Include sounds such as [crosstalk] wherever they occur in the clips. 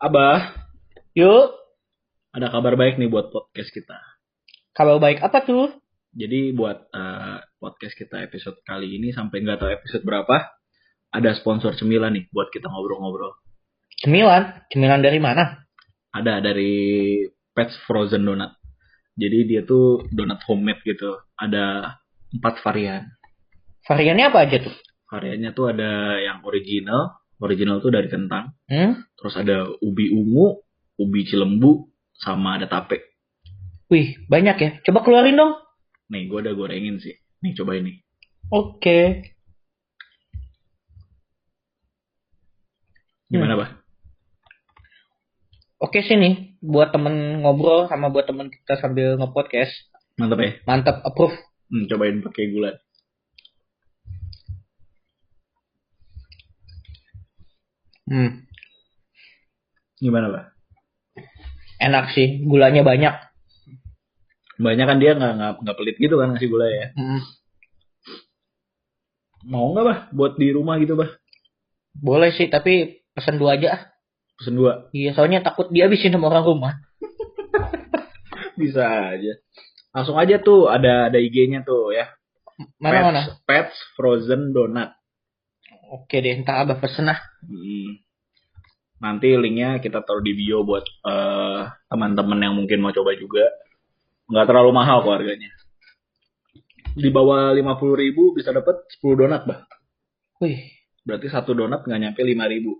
Abah, Yuk, ada kabar baik nih buat podcast kita. kabar baik apa tuh? Jadi buat eh, podcast kita episode kali ini sampai nggak tahu episode berapa, ada sponsor cemilan nih buat kita ngobrol-ngobrol. Cemilan. Cemilan dari mana? Ada dari Pets Frozen Donut. Jadi dia tuh donat homemade gitu. Ada empat varian. Variannya apa aja tuh? Variannya tuh ada yang original. Original tuh dari kentang. Hmm? Terus ada ubi ungu, ubi cilembu, sama ada tape. Wih, banyak ya. Coba keluarin dong. Nih, gue udah gorengin sih. Nih, coba ini. Oke. Gimana, Hmm. Bah? Oke sih nih, buat temen ngobrol sama buat temen kita sambil nge-podcast. Mantap ya? Mantap, approve. Hmm, cobain pakai gula. Hmm, Gimana, Bah? enak sih. Gulanya banyak. Banyak kan dia nggak nggak nggak pelit gitu kan ngasih gula ya. Hmm, Mau nggak bah buat di rumah gitu bah? boleh sih, tapi pesen dua aja. Pesen dua. Iya, soalnya takut dihabisin sama orang rumah. [laughs] Bisa aja. Langsung aja tuh ada ada IG-nya tuh ya. Mana Pets, mana? Pets Frozen Donut. Oke deh, ntar abah pesen ah. Hmm. Nanti linknya kita taruh di bio buat eh, teman-teman yang mungkin mau coba juga. Nggak terlalu mahal kok harganya. Di bawah 50.000 ribu bisa dapat 10 donat bah. Wih, Berarti satu donat nggak nyampe 5.000 ribu.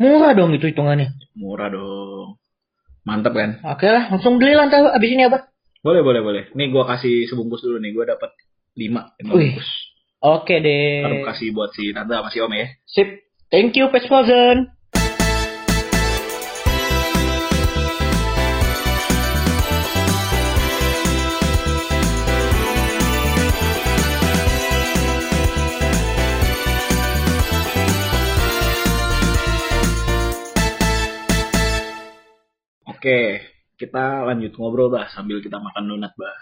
murah dong itu hitungannya. Murah dong. Mantep kan? Oke lah, langsung beli lah ntar abis ini abah. Boleh, boleh, boleh. Nih gua kasih sebungkus dulu nih. Gua dapat 5 Wih. bungkus. Oke deh. Harus kasih buat si tante sama si om ya. Sip. Thank you, Pets Frozen. Oke, kita lanjut ngobrol bah sambil kita makan donat bah.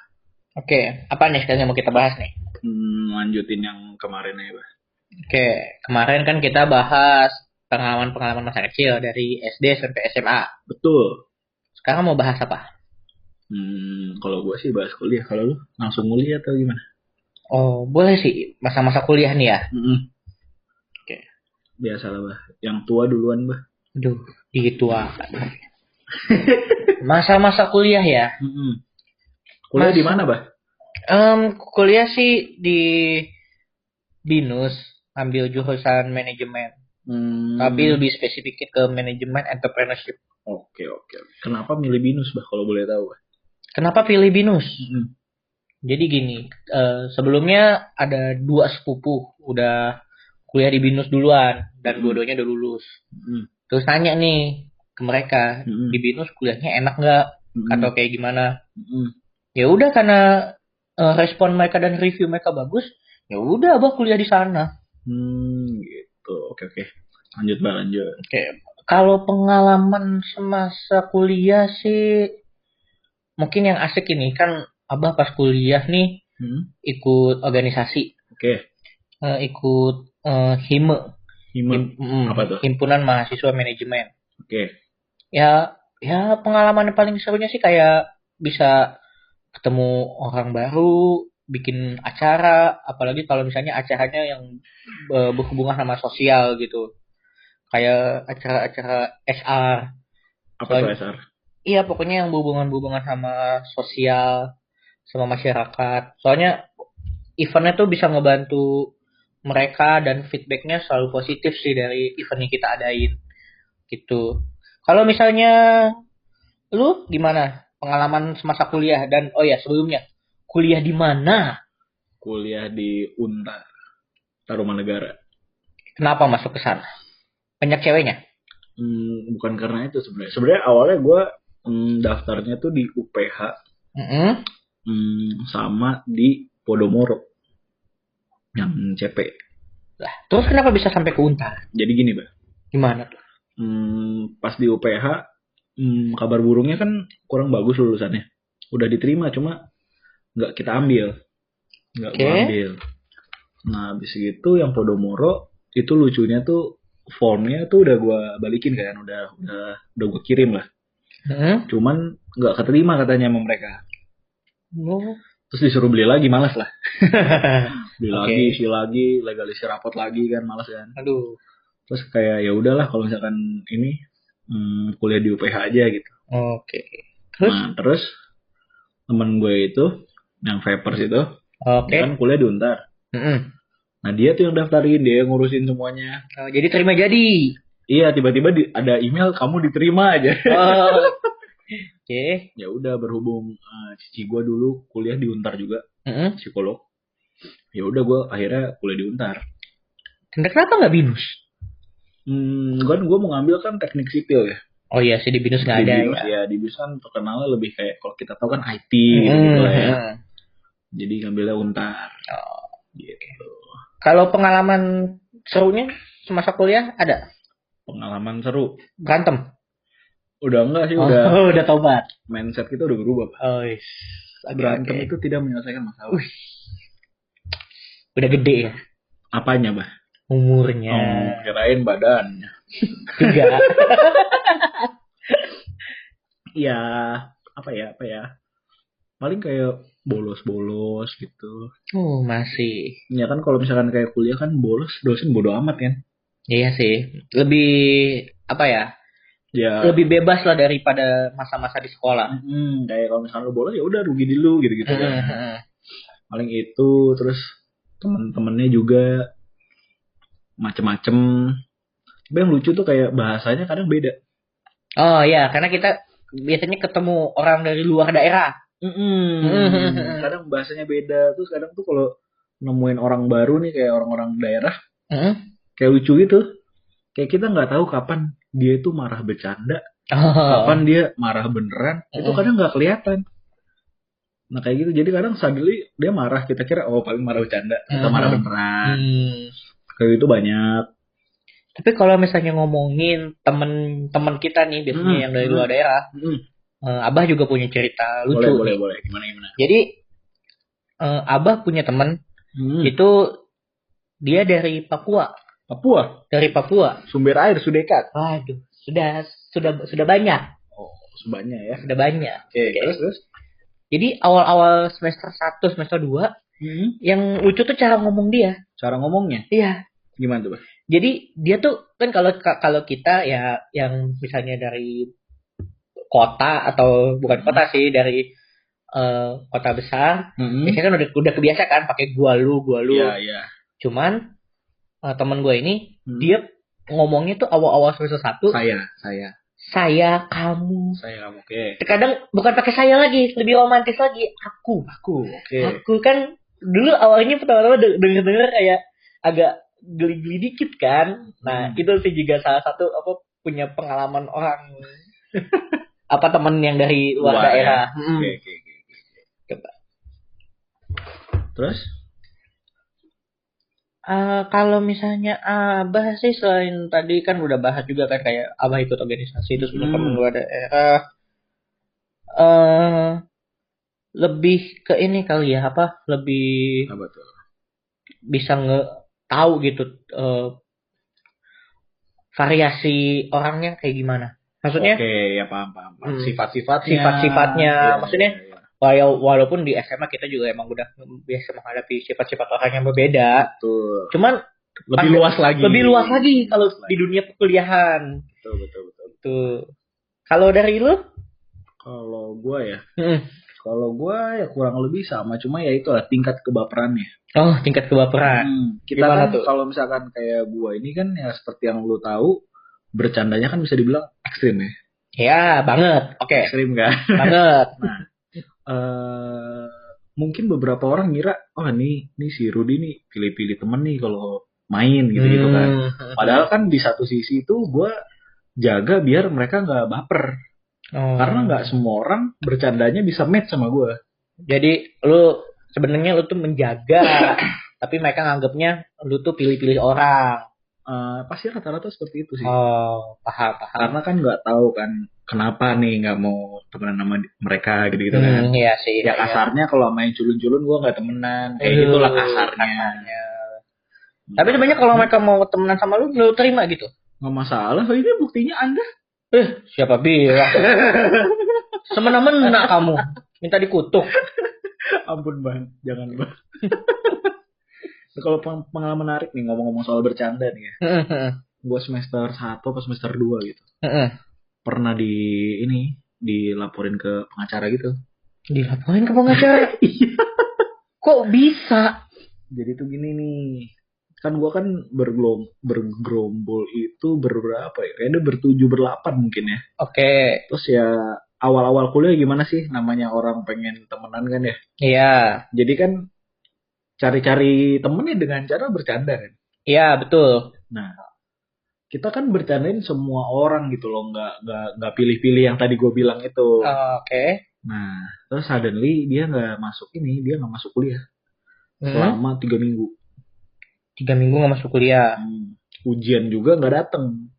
Oke, apa nih sekarang yang mau kita bahas nih? Lanjutin yang kemarin ya bah. Oke, kemarin kan kita bahas pengalaman-pengalaman masa kecil dari SD sampai SMA. Betul. Sekarang mau bahas apa? Hmm, kalau gua sih bahas kuliah. Kalau lu langsung kuliah atau gimana? Oh, boleh sih masa-masa kuliah nih ya. Hmm. Oke. Biasa lah bah. Yang tua duluan bah. Aduh, dituakan. Masa-masa kuliah ya. Hmm. Kuliah Mas- di mana bah? Em, kuliah sih di BINUS, ambil jurusan manajemen. Hmm. Tapi lebih spesifik ke manajemen entrepreneurship. Oke oke. Kenapa milih binus bah kalau boleh tahu? Kenapa pilih BINUS? Hmm. Jadi gini, eh, sebelumnya ada dua sepupu udah kuliah di BINUS duluan dan Hmm. dua-duanya udah lulus. Hmm. Terus nanya nih ke mereka, Hmm. di BINUS kuliahnya enak nggak Hmm. atau kayak gimana? Hmm. Ya udah karena eh, respon mereka dan review mereka bagus, ya udah abah kuliah di sana. Hmm, gitu. Oke oke. Lanjut bah lanjut. Oke, kalau pengalaman semasa kuliah sih mungkin yang asik ini kan abah pas kuliah nih Hmm. ikut organisasi, Oke. eh, ikut eh, hime, Hima. Him- mm, Apa tuh? himpunan mahasiswa manajemen. Oke. Ya, ya pengalaman yang paling serunya sih kayak bisa ketemu orang baru, bikin acara, apalagi kalau misalnya acaranya yang berhubungan sama sosial gitu. Kayak acara-acara SR. Apa Soalnya- SR? Iya, pokoknya yang berhubungan-hubungan sama sosial, sama masyarakat. Soalnya eventnya tuh bisa ngebantu mereka dan feedbacknya selalu positif sih dari event yang kita adain. Gitu. Kalau misalnya lu gimana pengalaman semasa kuliah dan oh ya sebelumnya kuliah di mana? Kuliah di Untar. Tarumanegara. Kenapa masuk ke sana? Banyak ceweknya. Hmm, bukan karena itu sebenarnya. Sebenarnya awalnya gue hmm, daftarnya tuh di UPH Mm-mm. hmm, sama di Podomoro yang CP. Lah, terus kenapa bisa sampai ke Untar? Jadi gini, Bah. Gimana tuh? Hmm, pas di UPH hmm, kabar burungnya kan kurang bagus lulusannya. Udah diterima cuma nggak kita ambil. Nggak Oke. ambil. Nah, habis itu yang Podomoro itu lucunya tuh formnya tuh udah gue balikin kan udah udah udah gue kirim lah Hmm? cuman nggak keterima katanya sama mereka Oh. terus disuruh beli lagi malas lah [laughs] beli Oke. lagi isi lagi legalisir rapot lagi kan malas kan Aduh. terus kayak ya udahlah kalau misalkan ini hmm, kuliah di UPH aja gitu Oke. Terus? nah terus temen gue itu yang vapers itu Oke. kan kuliah di Untar Mm-mm. nah dia tuh yang daftarin dia yang ngurusin semuanya Oh, jadi terima jadi. iya tiba-tiba di- ada email kamu diterima aja Oh. [laughs] Oke. ya udah berhubung eh, cici gue dulu kuliah di Untar juga Mm-mm. psikolog ya udah gue akhirnya kuliah di Untar kenapa nggak binus? Hmm, kan gue mau ngambil kan teknik sipil ya Oh iya sih di binus nggak ada BINUS ya. ya di BINUS kan terkenalnya lebih kayak kalau kita tahu kan IT gitu, -gitu lah ya Hmm. jadi ngambilnya Untar Oh. gitu Kalau pengalaman serunya semasa kuliah ada pengalaman seru berantem. udah enggak sih Oh, udah [laughs] udah tobat. mindset kita udah berubah Pak. Oh, is. Berantem oke. itu tidak menyelesaikan masalah Wih. Udah gede ya apanya bah umurnya. oh, kirain badannya Juga. [laughs] ya apa ya apa ya paling kayak bolos-bolos gitu Oh, masih. ya kan kalau misalkan kayak kuliah kan bolos dosen bodo amat kan Iya sih. Lebih apa ya? ya Lebih bebas lah daripada masa-masa di sekolah. hmm, kayak kalau misalkan lu bolos ya udah rugi dulu gitu gitu kan [laughs] paling itu terus temen-temennya juga macem-macem tapi yang lucu tuh kayak bahasanya kadang beda Oh iya, karena kita biasanya ketemu orang dari luar daerah. Mm-mm. kadang bahasanya beda terus kadang tuh kalau nemuin orang baru nih kayak orang-orang daerah Hmm? kayak lucu gitu kayak kita nggak tahu kapan dia itu marah bercanda Oh. kapan dia marah beneran itu Mm. kadang nggak kelihatan nah kayak gitu jadi kadang suddenly dia marah kita kira oh paling marah bercanda kita Mm. marah beneran Hmm. Kayak gitu banyak Tapi kalau misalnya ngomongin temen-temen kita nih biasanya Hmm, yang dari hmm. luar daerah, Mm. eh, Abah juga punya cerita lucu. boleh nih. boleh boleh gimana gimana Jadi eh, Abah punya temen Hmm. itu dia dari Papua, Papua dari Papua. sumber air sudah dekat Waduh, sudah sudah sudah banyak, oh sebanyak ya sudah banyak. oke Oke. terus terus Jadi awal-awal semester 1, semester 2 Hmm. yang lucu tuh cara ngomong dia. cara ngomongnya Iya. Gimana tuh Bah? Jadi dia tuh kan kalau kalau kita ya yang misalnya dari kota atau bukan kota sih dari eh, kota besar, Hmm. biasanya kan udah udah kebiasa kan pakai gua lu gua lu. Iya, iya. Cuman eh, temen gue ini Hmm. dia ngomongnya tuh awal-awal semester satu saya, saya, saya kamu. saya kamu. Oke. Kadang bukan pakai saya lagi, lebih romantis lagi aku. Aku, oke. Aku kan dulu awalnya pertama-tama de- denger-denger kayak agak geli-geli dikit kan. Nah, Hmm. itu sih juga salah satu apa punya pengalaman orang [laughs] apa temen yang dari luar, Luar, daerah. ya. Hmm. Oke, oke, oke. oke. Coba. Terus? Eh, kalau misalnya Abah sih selain tadi kan udah bahas juga kan kayak Abah ikut organisasi terus punya Hmm. temen luar daerah. eh lebih ke ini kali ya apa? Lebih Apa tuh? bisa nge tahu gitu eh, variasi orangnya kayak gimana. Maksudnya Oke, ya paham, paham. paham. Hmm. Sifat-sifatnya. Sifat-sifatnya, Iya, maksudnya iya. walau- walaupun di SMA kita juga emang udah biasa menghadapi sifat-sifat orang yang berbeda. Betul. Cuman Lebih Pas- luas lagi. lebih luas lagi kalau di dunia perkuliahan. Betul, betul, betul. Tuh. Kalau dari lu? Kalau gua ya, Hmm. Kalau gua ya kurang lebih sama, cuma ya itu lah tingkat kebaperannya. Oh, tingkat kebaperan. Hmm, kita Gimana kan kalau misalkan kayak gua ini kan ya seperti yang lu tahu, bercandanya kan bisa dibilang ekstrim ya. Ya, banget. Oke, Ekstrim kan? banget. [laughs] eh mungkin beberapa orang ngira, oh nih, nih si Rudy nih pilih-pilih temen nih kalau main gitu-gitu kan. Hmm. Padahal kan di satu sisi itu gue jaga biar mereka nggak baper. Oh. Karena nggak semua orang bercandanya bisa match sama gue. Jadi lu sebenarnya lu tuh menjaga, [coughs] tapi mereka nganggapnya lu tuh pilih-pilih orang. Eh, pasti rata-rata seperti itu sih. Oh, paham, paham. Karena kan nggak tahu kan kenapa nih nggak mau temenan sama mereka gitu-gitu kan. Hmm, iya sih. Ya iya. kasarnya kalau main culun-culun gue nggak temenan. Kayak Aduh, gitulah kasarnya. kasarnya. Tapi sebenarnya kalau mereka mau temenan sama lu, lu terima gitu. nggak masalah ini buktinya anda Eh, siapa bilang? [laughs] Semena-mena kamu. Minta dikutuk. ampun bang jangan bang kalau peng- pengalaman menarik nih ngomong-ngomong soal bercanda nih ya gue semester 1 atau semester 2 gitu pernah di ini dilaporin ke pengacara gitu Dilaporin ke pengacara. [laughs] iya Kok bisa? jadi tuh gini nih kan gua kan berglom bergerombol itu berberapa ya kayaknya bertujuh berlapan mungkin ya Oke. terus ya awal-awal kuliah gimana sih namanya orang pengen temenan kan ya Iya. jadi kan cari-cari temennya dengan cara bercanda kan Iya, betul. nah kita kan bercandain semua orang gitu loh nggak nggak nggak pilih-pilih yang tadi gue bilang itu Oke. nah terus suddenly dia nggak masuk ini dia nggak masuk kuliah Hmm. selama tiga minggu Tiga minggu nggak masuk kuliah. Hmm, ujian juga nggak datang.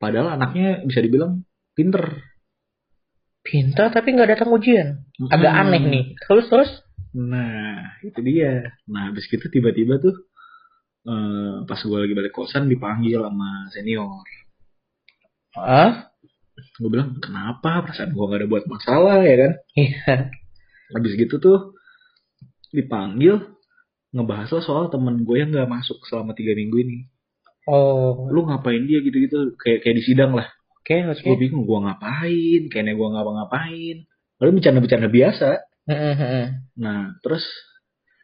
Padahal anaknya bisa dibilang pinter. Pintar tapi nggak datang ujian. Agak Hmm. aneh nih. Terus terus? Nah, itu dia. Nah, habis gitu tiba-tiba tuh eh, pas gue lagi balik kosan dipanggil sama senior. Ah? Gue bilang, kenapa? Perasaan gue gak ada buat masalah ya kan? Iya. Habis gitu tuh dipanggil ngebahas lah soal temen gue yang gak masuk selama tiga minggu ini. Oh. Lu ngapain dia gitu-gitu? Kayak kayak di sidang lah. Oke, Terus oke. gue bingung, gue ngapain? Kayaknya gue ngapa-ngapain. Lalu bercanda-bercanda biasa. Nah, terus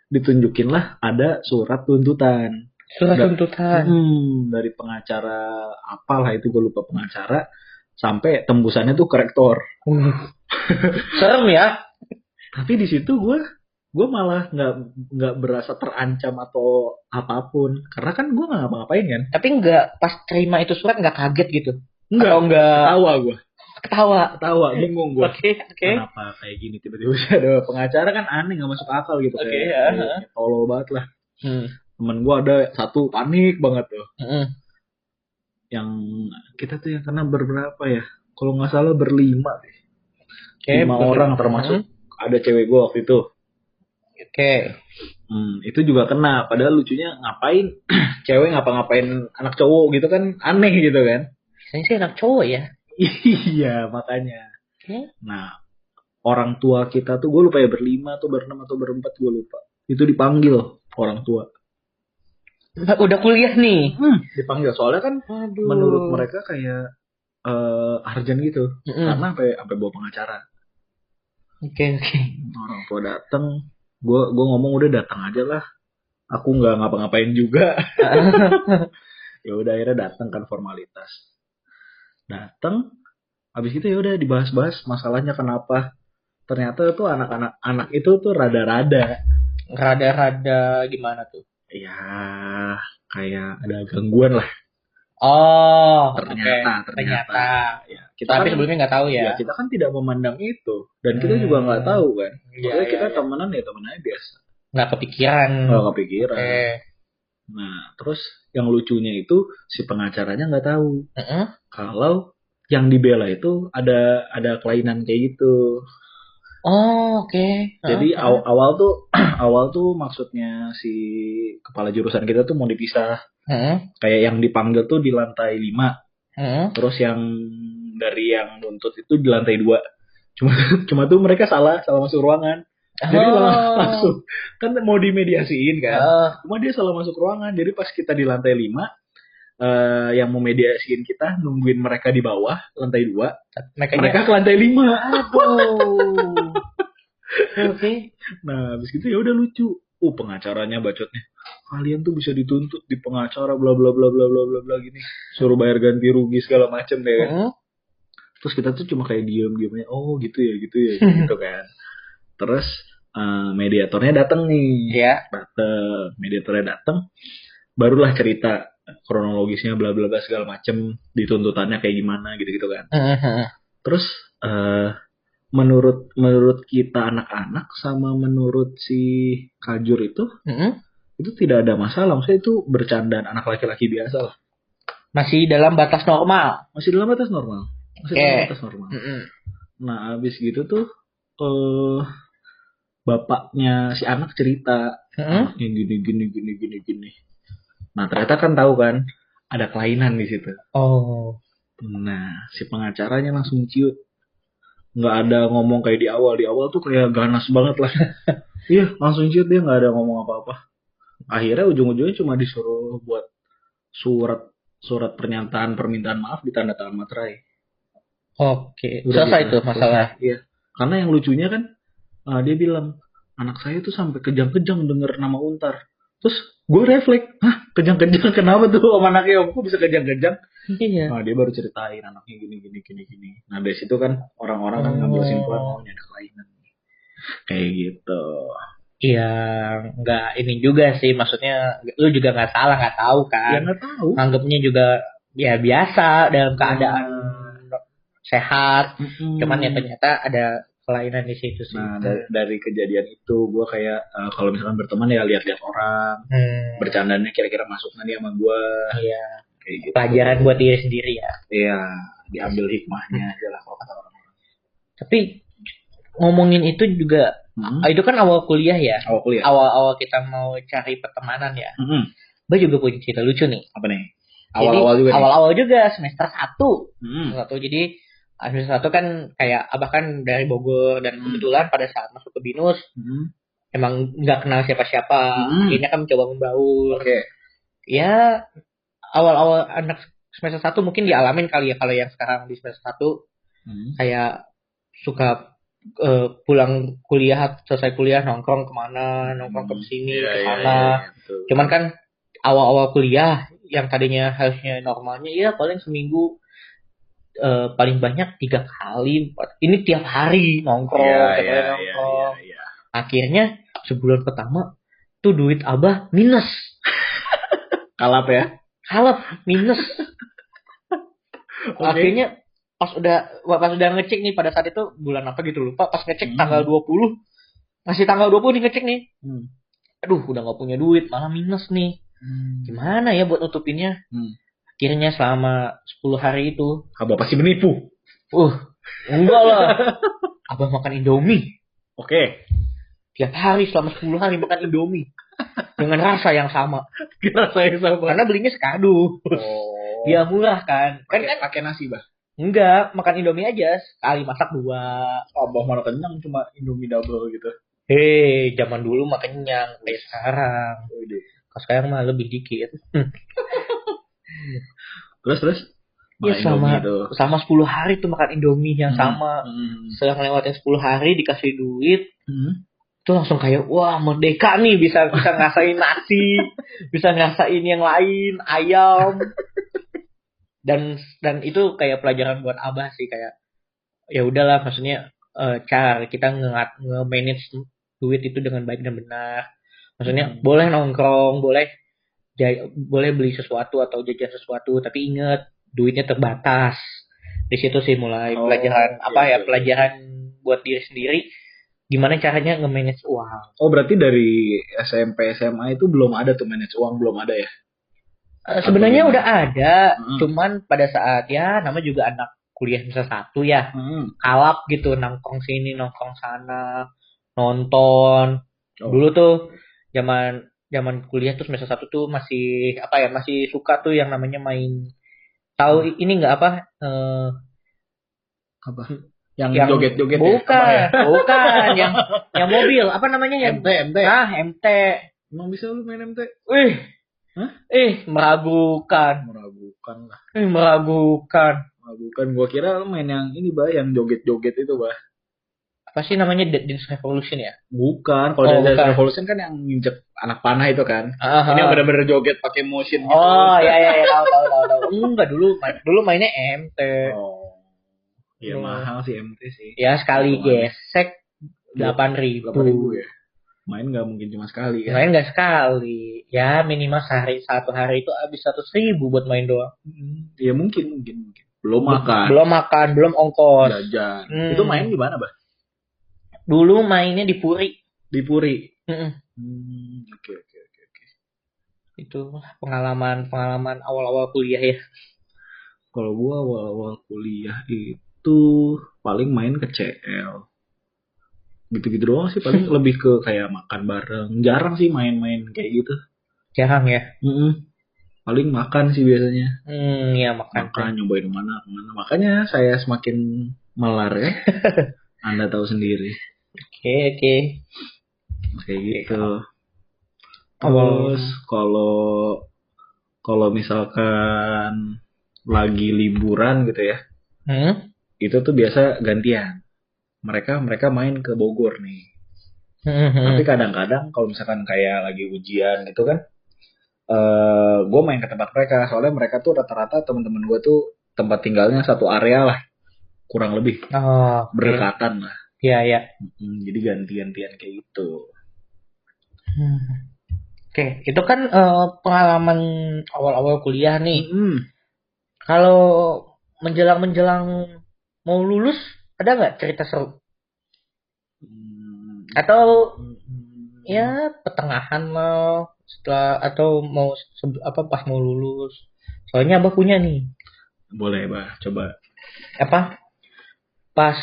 ditunjukin lah ada surat tuntutan. Surat Nggak. tuntutan. Hmm, dari pengacara apalah itu gue lupa pengacara sampai tembusannya tuh ke rektor. Uh. Serem ya? Tapi di situ gue gue malah nggak nggak berasa terancam atau apa pun karena kan gue nggak ngapa-ngapain kan. Tapi nggak pas terima itu surat nggak kaget gitu? Nggak, Atau nggak ketawa gue, ketawa? ketawa, bingung gue. Oke, oke. Kenapa kayak gini tiba-tiba [laughs] ada pengacara kan aneh nggak masuk akal gitu Oke, kayak, ya. tolol banget lah. Hmm. Temen gue ada satu panik banget tuh. Heeh. yang kita tuh yang kena berberapa ya? Kalau nggak salah berlima deh. Oke, Lima betul. orang termasuk ada cewek gue waktu itu. Oke. Hmm, itu juga kena. Padahal lucunya ngapain [clears throat] cewek ngapa-ngapain anak cowok gitu kan aneh gitu kan? Biasanya sih anak cowok ya. iya makanya. Oke. Nah orang tua kita tuh gue lupa ya berlima atau berenam atau berempat gue lupa. Itu dipanggil orang tua. Nah, Udah kuliah nih. Hmm, dipanggil soalnya kan Aduh. menurut mereka kayak eh arjen gitu. Mm-mm. Karena sampai sampai bawa pengacara. Oke, oke. orang tua datang gue gue ngomong udah datang aja lah. Aku nggak ngapa-ngapain juga. [laughs] Ya udah akhirnya datang kan formalitas. Datang habis itu ya udah dibahas-bahas masalahnya kenapa. Ternyata tuh anak-anak anak itu tuh rada-rada. Rada-rada gimana tuh? ya kayak ada gangguan lah Oh, ternyata oke. ternyata, ya kita Tapi kan sebelumnya nggak tahu ya ya. kita kan tidak memandang itu dan kita Hmm. juga nggak tahu kan Maksudnya iya, kita iya. temenan ya temenan aja biasa Nggak kepikiran. nggak kepikiran Oke. Nah, terus yang lucunya itu si pengacaranya nggak tahu Heeh. kalau yang dibela itu ada ada kelainan kayak gitu. Oh, oke. Jadi Heeh. aw- awal tuh [clears throat] awal tuh maksudnya si kepala jurusan kita tuh mau dipisah. Heeh. Kayak yang dipanggil tuh di lantai 5, Heeh. terus yang dari yang nuntut itu di lantai 2. Cuma [laughs] cuma tuh mereka salah salah masuk ruangan. Jadi Oh. lang- [laughs] langsung kan mau dimediasiin kan. Oh. Cuma dia salah masuk ruangan. Jadi pas kita di lantai 5 eh yang memediasiin kita nungguin mereka di bawah lantai 2, Mereka, mereka ke lantai 5. Aduh. [laughs] Oke. Nah, habis gitu ya udah lucu. Uh, pengacaranya bacotnya. Kalian tuh bisa dituntut di pengacara bla bla bla bla bla bla bla gini. Suruh bayar ganti rugi segala macem deh kan. Heeh. Terus kita tuh cuma kayak diem diem aja. Oh, gitu ya, gitu ya, gitu kan. [laughs] Terus eh, mediatornya datang nih. Iya. Datang, mediatornya datang. Barulah cerita kronologisnya bla bla bla segala macem dituntutannya kayak gimana gitu-gitu kan. Heeh, heeh. Terus eh menurut menurut kita anak-anak sama menurut si Kajur itu Heeh. itu tidak ada masalah. Maksudnya itu bercandaan anak laki-laki biasa lah. Masih dalam batas normal. Masih dalam batas normal. Masih dalam Oke. batas normal. Heeh. Nah, habis gitu tuh eh bapaknya si anak cerita anaknya gini gini gini gini gini. Nah ternyata kan tahu kan ada kelainan di situ. Oh. Nah si pengacaranya langsung ciut. Nggak ada ngomong kayak di awal. Di awal tuh kayak ganas banget lah. [laughs] iya langsung ciut dia nggak ada ngomong apa-apa. Akhirnya ujung-ujungnya cuma disuruh buat surat surat pernyataan permintaan maaf di tanda tangan materai. Oke. Udah Selesai tuh masalah. Iya. Karena yang lucunya kan uh, dia bilang anak saya tuh sampai kejang-kejang denger nama Untar. Terus gue refleks, hah kejang-kejang kenapa tuh sama anaknya om kok bisa kejang-kejang? Iya. Nah dia baru ceritain anaknya gini gini gini gini. Nah dari situ kan orang-orang kan ngambil Oh. kesimpulan oh ini ada kelainan. Kayak gitu. Iya, nggak ini juga sih. Maksudnya lu juga nggak salah, nggak tahu Ya kan. nggak tahu. Anggapnya juga ya biasa dalam keadaan sehat. Mm-mm. Cuman ya ternyata ada kelainan di situ sih. Nah dari, dari kejadian itu gue kayak uh, kalau misalkan berteman ya lihat-lihat orang, Hmm, bercandanya kira-kira masuk nih sama gue, Iya. kayak gitu. Pelajaran buat diri sendiri ya. Iya, diambil hikmahnya aja lah kalau kata orang. Tapi ngomongin itu juga, Hmm. itu kan awal kuliah ya. Awal kuliah. Awal-awal kita mau cari pertemanan ya. Hmm. Gue juga punya cerita lucu nih. Apa nih? Awal-awal juga. Awal-awal juga semester 1. Hmm. Satu jadi semester satu kan kayak abah kan dari Bogor dan Hmm. kebetulan pada saat masuk ke binus Hmm. emang nggak kenal siapa-siapa Hmm. akhirnya kan mencoba membaur Oke. ya awal-awal anak semester satu mungkin dialamin kali ya kalau yang sekarang di semester satu Hmm. kayak suka eh, pulang kuliah selesai kuliah nongkrong ke mana nongkrong ke sini Iya, ke iya, sana iya, betul. cuman kan awal-awal kuliah yang tadinya harusnya normalnya ya paling seminggu eh, paling banyak tiga kali empat- ini tiap hari nongkrong tiap hari iya, iya, nongkrong iya, iya. akhirnya sebulan pertama tuh duit abah minus [laughs] Kalap ya. kalap minus Oke. akhirnya pas udah pas udah ngecek nih pada saat itu bulan apa gitu lupa pas ngecek Hmm. tanggal 20 masih tanggal 20 nih ngecek nih Hmm. aduh udah nggak punya duit malah minus nih gimana ya buat nutupinnya Hmm. Akhirnya selama 10 hari itu Abah pasti menipu. uh enggak lah abah makan indomie Oke. tiap hari selama 10 hari makan indomie dengan rasa yang sama Kira saya sama. karena belinya sekado Oh. dia murah kan kan Pakai kan pakai nasi, Bah. enggak makan indomie aja sekali masak dua Abah mana kenyang cuma Indomie double gitu. hei zaman dulu makan kenyang kayak sekarang kalau sekarang mah lebih dikit [laughs] Terus terus. ya Makan sama Indomie tuh. sama 10 hari tuh makan indomie yang Hmm. sama Hmm. setelah ngelewatin 10 hari dikasih duit Hmm. itu langsung kayak wah merdeka nih bisa bisa ngerasain nasi bisa ngerasain yang lain ayam dan dan itu kayak pelajaran buat abah sih kayak ya udahlah maksudnya eh, cara kita nge manage duit itu dengan baik dan benar maksudnya Hmm. boleh nongkrong boleh jay- boleh beli sesuatu atau jajan sesuatu tapi ingat duitnya terbatas di situ sih mulai Oh, pelajaran oke, apa ya oke. pelajaran buat diri sendiri gimana caranya nge-manage uang. Oh berarti dari SMP SMA itu belum ada tuh manage uang belum ada ya? Eh, sebenarnya udah ada, Hmm. cuman pada saat ya nama juga anak kuliah semester satu ya, Hmm. kalap gitu nongkrong sini nongkrong sana, nonton. Oh. Dulu tuh zaman zaman kuliah tuh semester satu tuh masih apa ya masih suka tuh yang namanya main tahu Hmm. ini nggak apa eh, Apa? Yang, yang joget-joget ya? bukan ya? bukan yang [laughs] yang mobil apa namanya yang MT, MT. ah MT Emang bisa lu main MT? Wih. Hah? Eh, meragukan. Meragukan lah. Eh, meragukan. Meragukan. Gua kira lu main yang ini bah, yang joget-joget itu bah. Apa sih namanya Dead Dance Revolution ya? Bukan. Kalau Oh, bukan. Revolution kan yang nginjek anak panah itu kan. Ah, Ini yang bener-bener joget pakai motion gitu. Oh, ya ya ya tahu tahu tahu tahu. Enggak dulu main, dulu mainnya MT. Oh. Iya Oh. mahal sih MT sih. Ya sekali gesek 8000. 8.000 ya. Main nggak mungkin cuma sekali kan. Main enggak sekali. Ya minimal sehari satu hari itu habis 100 ribu buat main doang. Hmm, Ya mungkin mungkin mungkin. Belum makan. Belum makan, belum ongkos. Jajan. Hmm. Itu main di mana bah? Dulu mainnya di Puri. Di Puri. Hmm, Oke oke oke oke. Itu pengalaman pengalaman awal-awal kuliah ya. Kalau gua awal-awal kuliah itu paling main ke CL. Gitu-gitu doang sih paling [laughs] lebih ke kayak makan bareng. Jarang sih main-main kayak gitu. Jarang ya. Mm-mm. paling makan sih biasanya Hmm, ya makan. makan nyobain mana ke mana makanya saya semakin melar ya [laughs] anda tahu sendiri Oke, oke. kayak gitu terus kalau kalau misalkan lagi liburan gitu ya Hmm? itu tuh biasa gantian mereka mereka main ke Bogor nih Hmm, hmm. tapi kadang-kadang kalau misalkan kayak lagi ujian gitu kan eh gue main ke tempat mereka soalnya mereka tuh rata-rata teman-teman gue tuh tempat tinggalnya satu area lah kurang lebih Oh, oke. berdekatan lah Iya, iya. Hmm, jadi ganti-gantian kayak gitu Hmm. Oke, itu kan eh, pengalaman awal-awal kuliah nih. Hmm. Kalau menjelang-menjelang mau lulus, ada nggak cerita seru? Hmm. Atau Hmm. ya pertengahan lah setelah atau mau apa pas mau lulus? Soalnya abah punya nih boleh bah coba apa pas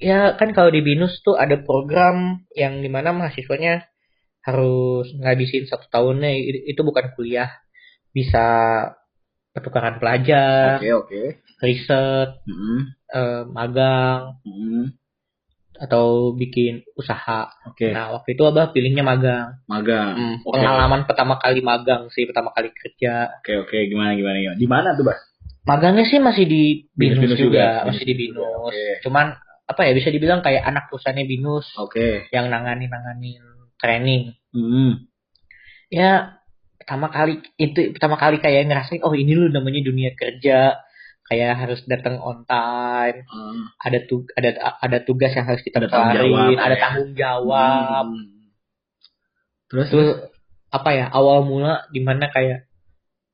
ya kan kalau di binus tuh ada program yang di mana mahasiswanya harus ngabisin satu tahunnya. Itu bukan kuliah. Bisa pertukaran pelajar oke oke. riset Hmm. eh, magang Hmm. atau bikin usaha. Oke. Nah waktu itu abah pilihnya magang. Magang. Hmm, Oke. pengalaman pertama kali magang sih pertama kali kerja. Oke oke. Gimana gimana gimana? Di mana tuh bah magangnya sih masih di binus, Binus juga, juga. masih di Binus. Oke. cuman apa ya bisa dibilang kayak anak perusahaannya binus oke yang nanganin nanganin training Hmm. ya pertama kali itu pertama kali kayak ngerasain oh ini loh namanya dunia kerja kayak harus datang on time Ah. ada tu ada ada tugas yang harus kita Ada tanggung jawab, ada ya. tanggung jawab Hmm. terus itu apa ya awal mula di mana kayak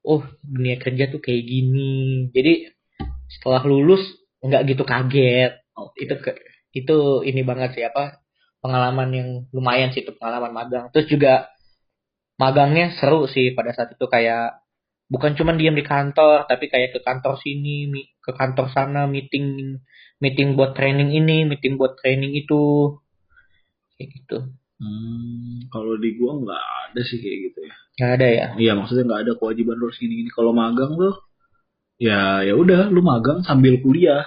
oh dunia kerja tuh kayak gini jadi setelah lulus nggak gitu kaget Oke. itu ke, itu ini banget sih apa pengalaman yang lumayan sih itu pengalaman magang terus juga magangnya seru sih pada saat itu kayak bukan cuma diam di kantor tapi kayak ke kantor sini ke kantor sana meeting meeting buat training ini meeting buat training itu kayak gitu Hmm, kalau di gua nggak ada sih kayak gitu ya. nggak ada ya Iya maksudnya nggak ada kewajiban harus gini-gini. Kalau magang tuh, ya ya udah lu magang sambil kuliah.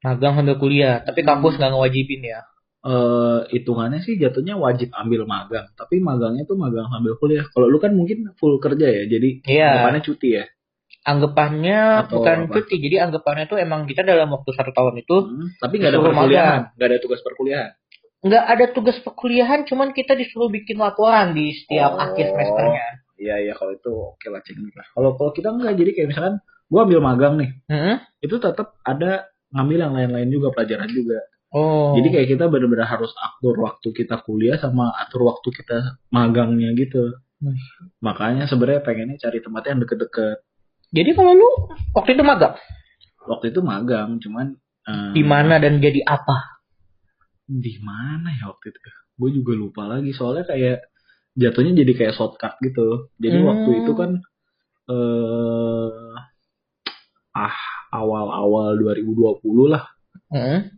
Magang sambil kuliah tapi Hmm. kampus nggak ngewajibin ya Eh hitungannya sih jatuhnya wajib ambil magang, tapi magangnya tuh magang sambil kuliah. Kalau lu kan mungkin full kerja ya, jadi Iya. depannya cuti ya. anggapannya Atau bukan apa? cuti jadi anggapannya tuh emang kita dalam waktu satu tahun itu Hmm, tapi nggak ada perkuliahan, nggak ada tugas perkuliahan. nggak ada tugas perkuliahan cuman kita disuruh bikin laporan di setiap Oh. akhir semesternya Iya iya kalau itu oke lah cek lah. Kalau kalau kita nggak, jadi kayak misalkan gua ambil magang nih, Hmm? itu tetap ada ngambil yang lain-lain juga pelajaran juga. oh Jadi kayak kita benar-benar harus atur waktu kita kuliah sama atur waktu kita magangnya gitu. Hmm. Makanya sebenarnya pengennya cari tempat yang deket-deket. jadi kalau lu waktu itu magang Waktu itu magang, cuman eh, di mana dan jadi apa Di mana ya waktu itu? Gue juga lupa lagi soalnya kayak jatuhnya jadi kayak shortcut gitu. Jadi Hmm. waktu itu kan eh ah awal-awal 2020 lah. Hmm?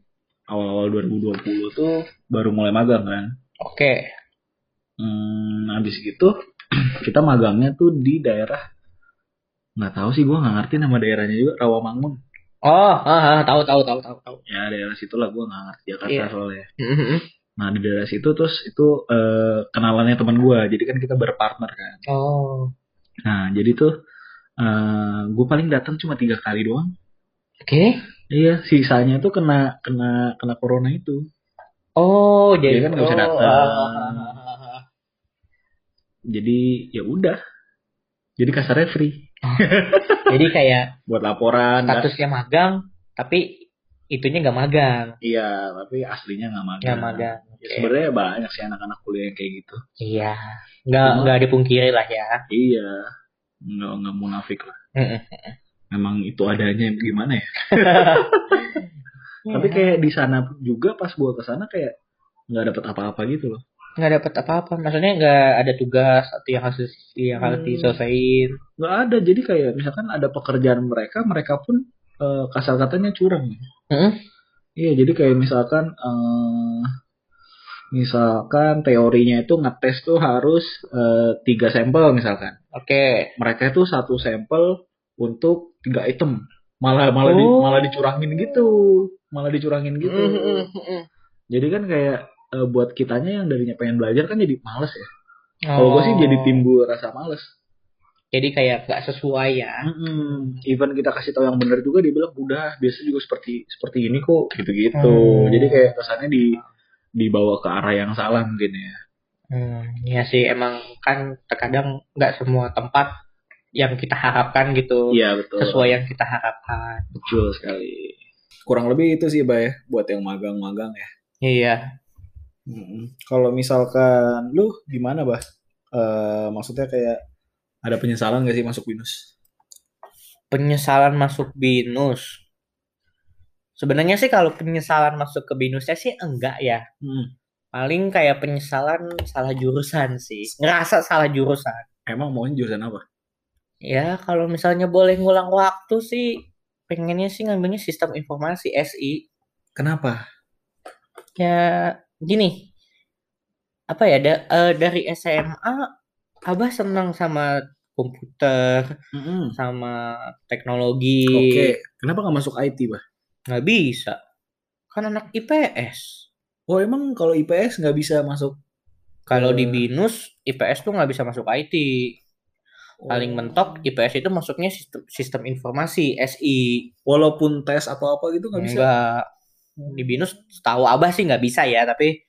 Awal-awal 2020 tuh baru mulai magang kan. oke Hmm, habis gitu [clears throat] kita magangnya tuh di daerah nggak tahu sih gue nggak ngerti nama daerahnya juga Rawamangun oh ah, ah, tahu tahu tahu tahu tahu ya daerah situ lah gue nggak ngerti Jakarta Iya. soalnya Hmm. nah di daerah situ terus itu eh, kenalannya teman gue jadi kan kita berpartner kan oh nah jadi tuh eh gue paling datang cuma tiga kali doang. Oke. Iya sisanya tuh kena kena kena corona itu. Oh jadi Dia kan nggak bisa oh, datang. ah, ah, ah, jadi ya udah. Jadi kasarnya free. Jadi kayak [laughs] buat laporan dah. statusnya magang tapi itunya nggak magang. Iya tapi aslinya nggak magang. Nggak magang Ya, Oke. sebenarnya banyak sih anak-anak kuliah yang kayak gitu. Iya. Nggak nggak dipungkiri lah ya. Iya nggak nggak munafik lah. Memang itu adanya gimana ya? [laughs] Tapi kayak di sana juga pas gua ke sana kayak nggak dapet apa-apa gitu loh. Nggak dapat apa-apa. Maksudnya nggak ada tugas atau yang harus yang harus Hmm. diselesaikan. Nggak ada. Jadi kayak misalkan ada pekerjaan mereka mereka pun eh, kasar katanya curang. Mm-mm. iya jadi kayak misalkan eh, Misalkan teorinya itu ngetes tuh harus eh, tiga sampel misalkan. Oke. Mereka itu satu sampel untuk tiga item. Malah malah di- Oh. malah dicurangin gitu. Malah dicurangin gitu. Mm, mm, mm. Jadi kan kayak eh, buat kitanya yang darinya pengen belajar kan jadi males ya. Kalau gue sih jadi Oh. timbul rasa males. Jadi kayak nggak sesuai ya. Mm-mm. Even kita kasih tahu yang benar juga dia bilang udah biasa juga seperti seperti ini kok gitu-gitu. Hmm. Jadi kayak kesannya di dibawa ke arah yang salah mungkin ya. Hmm, ya sih emang kan terkadang nggak semua tempat yang kita harapkan gitu Iya betul. sesuai yang kita harapkan. Betul sekali. Kurang lebih itu sih, Bay, ya, buat yang magang-magang ya. Iya. Kalau misalkan lu gimana, Bah? Eh, maksudnya kayak ada penyesalan gak sih masuk binus? Penyesalan masuk binus. Sebenarnya sih kalau penyesalan masuk ke binusnya sih enggak ya. Hmm. Paling kayak penyesalan salah jurusan sih. Ngerasa salah jurusan. Emang maunya jurusan apa? Ya kalau misalnya boleh ngulang waktu sih pengennya sih ngambilnya sistem informasi SI. Kenapa? Ya gini. Apa ya da- eh, dari SMA Abah senang sama komputer, Mm-mm. sama teknologi. Oke. Kenapa nggak masuk IT, Bah? Nggak bisa. Kan anak IPS. Oh, emang kalau IPS nggak bisa masuk? Kalau di Eh. BINUS, IPS tuh nggak bisa masuk IT. Paling Oh. mentok IPS itu masuknya sistem, sistem informasi SI. Walaupun tes atau apa gitu nggak bisa? Enggak. Di BINUS tahu Abah sih nggak bisa ya, tapi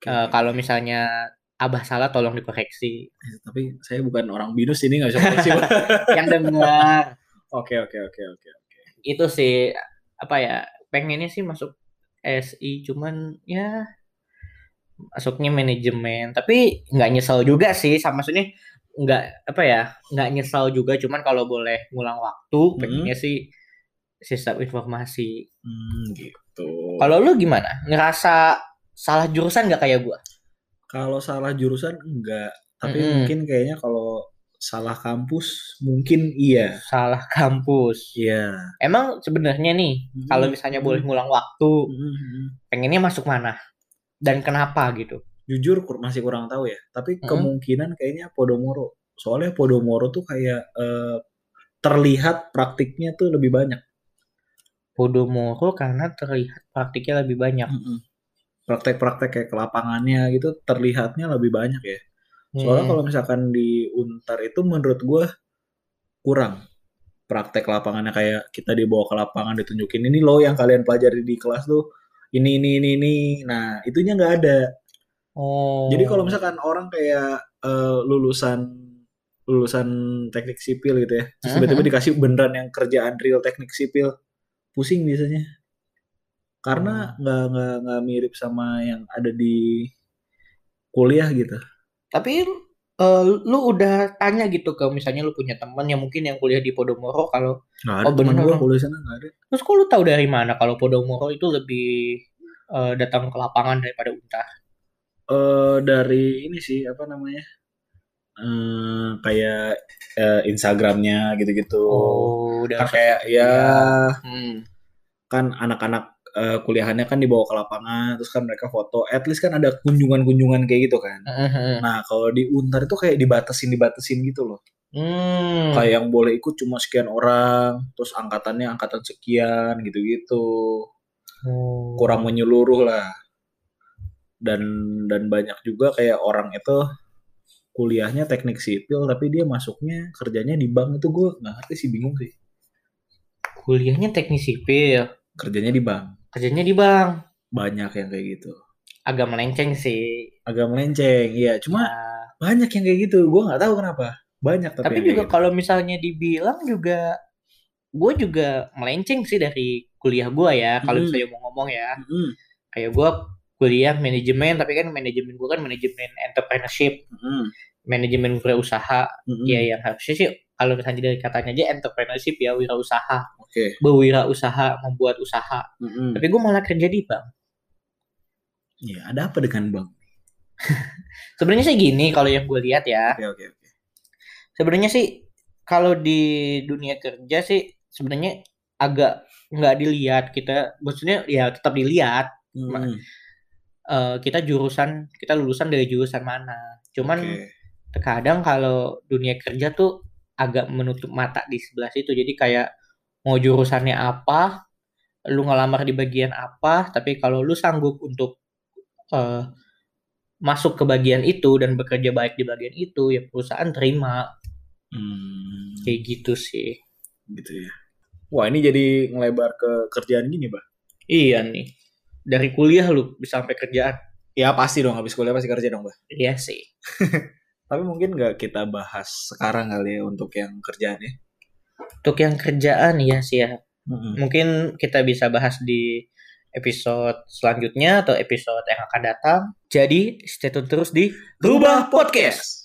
Oke. eh, kalau misalnya Abah salah tolong dikoreksi. Eh, Tapi saya bukan orang binus ini nggak bisa koreksi. [laughs] Yang dengar Oke, oke, oke, oke. itu sih apa ya? Pengennya sih masuk SI cuman ya masuknya manajemen tapi nggak nyesel juga sih sama maksudnya nggak apa ya nggak nyesel juga cuman kalau boleh ngulang waktu Hmm. pengennya sih sistem informasi Hmm, gitu. kalau lu gimana ngerasa salah jurusan nggak kayak gua Kalau salah jurusan enggak, tapi Mm-mm. mungkin kayaknya kalau salah kampus mungkin iya. salah kampus Iya. emang sebenarnya nih Hmm. kalau misalnya boleh ngulang waktu Mm-mm. pengennya masuk mana dan kenapa gitu Jujur kur- masih kurang tahu ya, tapi Mm-mm. kemungkinan kayaknya Podomoro. Soalnya Podomoro tuh kayak eh, terlihat praktiknya tuh lebih banyak. Podomoro karena terlihat praktiknya lebih banyak Mm-mm. Praktek-praktek kayak ke lapangannya gitu terlihatnya lebih banyak ya. Soalnya Hmm. kalau misalkan di Untar itu menurut gua kurang praktek lapangannya kayak kita dibawa ke lapangan ditunjukin ini loh yang kalian pelajari di kelas tuh ini ini ini ini. Nah itunya nggak ada. oh Jadi kalau misalkan orang kayak eh, lulusan lulusan teknik sipil gitu ya, terus tiba-tiba dikasih beneran yang kerjaan real teknik sipil, pusing biasanya. Karena nggak nggak nggak mirip sama yang ada di kuliah gitu. Tapi eh, lu udah tanya gitu ke misalnya lu punya teman yang mungkin yang kuliah di Podomoro kalau Oh, bener. gua kuliah sana nggak ada. terus kok lu tahu dari mana kalau Podomoro itu lebih eh, datang ke lapangan daripada Untar? eh dari ini sih apa namanya eh kayak eh, Instagramnya gitu-gitu Oh, kan udah kayak ya Hmm. kan anak-anak eh, kuliahannya kan dibawa ke lapangan terus kan mereka foto at least kan ada kunjungan-kunjungan kayak gitu kan. Mhm. nah kalau di Untar itu kayak dibatasin dibatasin gitu loh. Hmm. kayak yang boleh ikut cuma sekian orang terus angkatannya angkatan sekian gitu-gitu. Oh. kurang menyeluruh lah. Dan dan banyak juga kayak orang itu kuliahnya teknik sipil tapi dia masuknya kerjanya di bank itu. Gue nggak ngerti sih bingung sih. Kuliahnya teknik sipil, kerjanya di bank kerjanya di bank. banyak yang kayak gitu Agak melenceng sih. agak melenceng iya cuma Ya. banyak yang kayak gitu gue nggak tahu kenapa banyak tapi, Tapi juga kayak kalau misalnya dibilang juga gue juga melenceng sih dari kuliah gue ya. Kalau Mm. misalnya mau ngomong ya, gitu. Mm-mm, kayak gue kuliah manajemen, tapi kan manajemen gue kan manajemen entrepreneurship, mm-mm, manajemen wirausaha. mm-mm. Ya yang harusnya sih kalau misalnya dari katanya aja entrepreneurship ya wirausaha, oke berwirausaha, membuat usaha. Mm-mm. Tapi gue malah kerja di bank. Iya, ada apa dengan bank [laughs] Sebenarnya sih gini kalau yang gue lihat ya. oke oke oke Sebenarnya sih kalau di dunia kerja sih sebenarnya agak nggak dilihat kita maksudnya ya tetap dilihat Mm-mm. eh, kita jurusan kita lulusan dari jurusan mana. Cuman Oke. Terkadang kalau dunia kerja tuh agak menutup mata di sebelah situ. Jadi kayak mau jurusannya apa, lu ngelamar di bagian apa, tapi kalau lu sanggup untuk eh, masuk ke bagian itu dan bekerja baik di bagian itu, ya perusahaan terima. Hmm, Kayak gitu sih. gitu ya. Wah, ini jadi ngelebar ke kerjaan gini, Bah. Iya nih. Dari kuliah lu bisa sampai kerjaan. Ya pasti dong habis kuliah pasti kerja dong, Bah. Iya sih. [laughs] Tapi mungkin nggak kita bahas sekarang kali ya untuk yang kerjaan ya. Untuk yang kerjaan ya sih ya. Mm-mm. Mungkin kita bisa bahas di episode selanjutnya atau episode yang akan datang. Jadi stay tune terus di Rubah Podcast.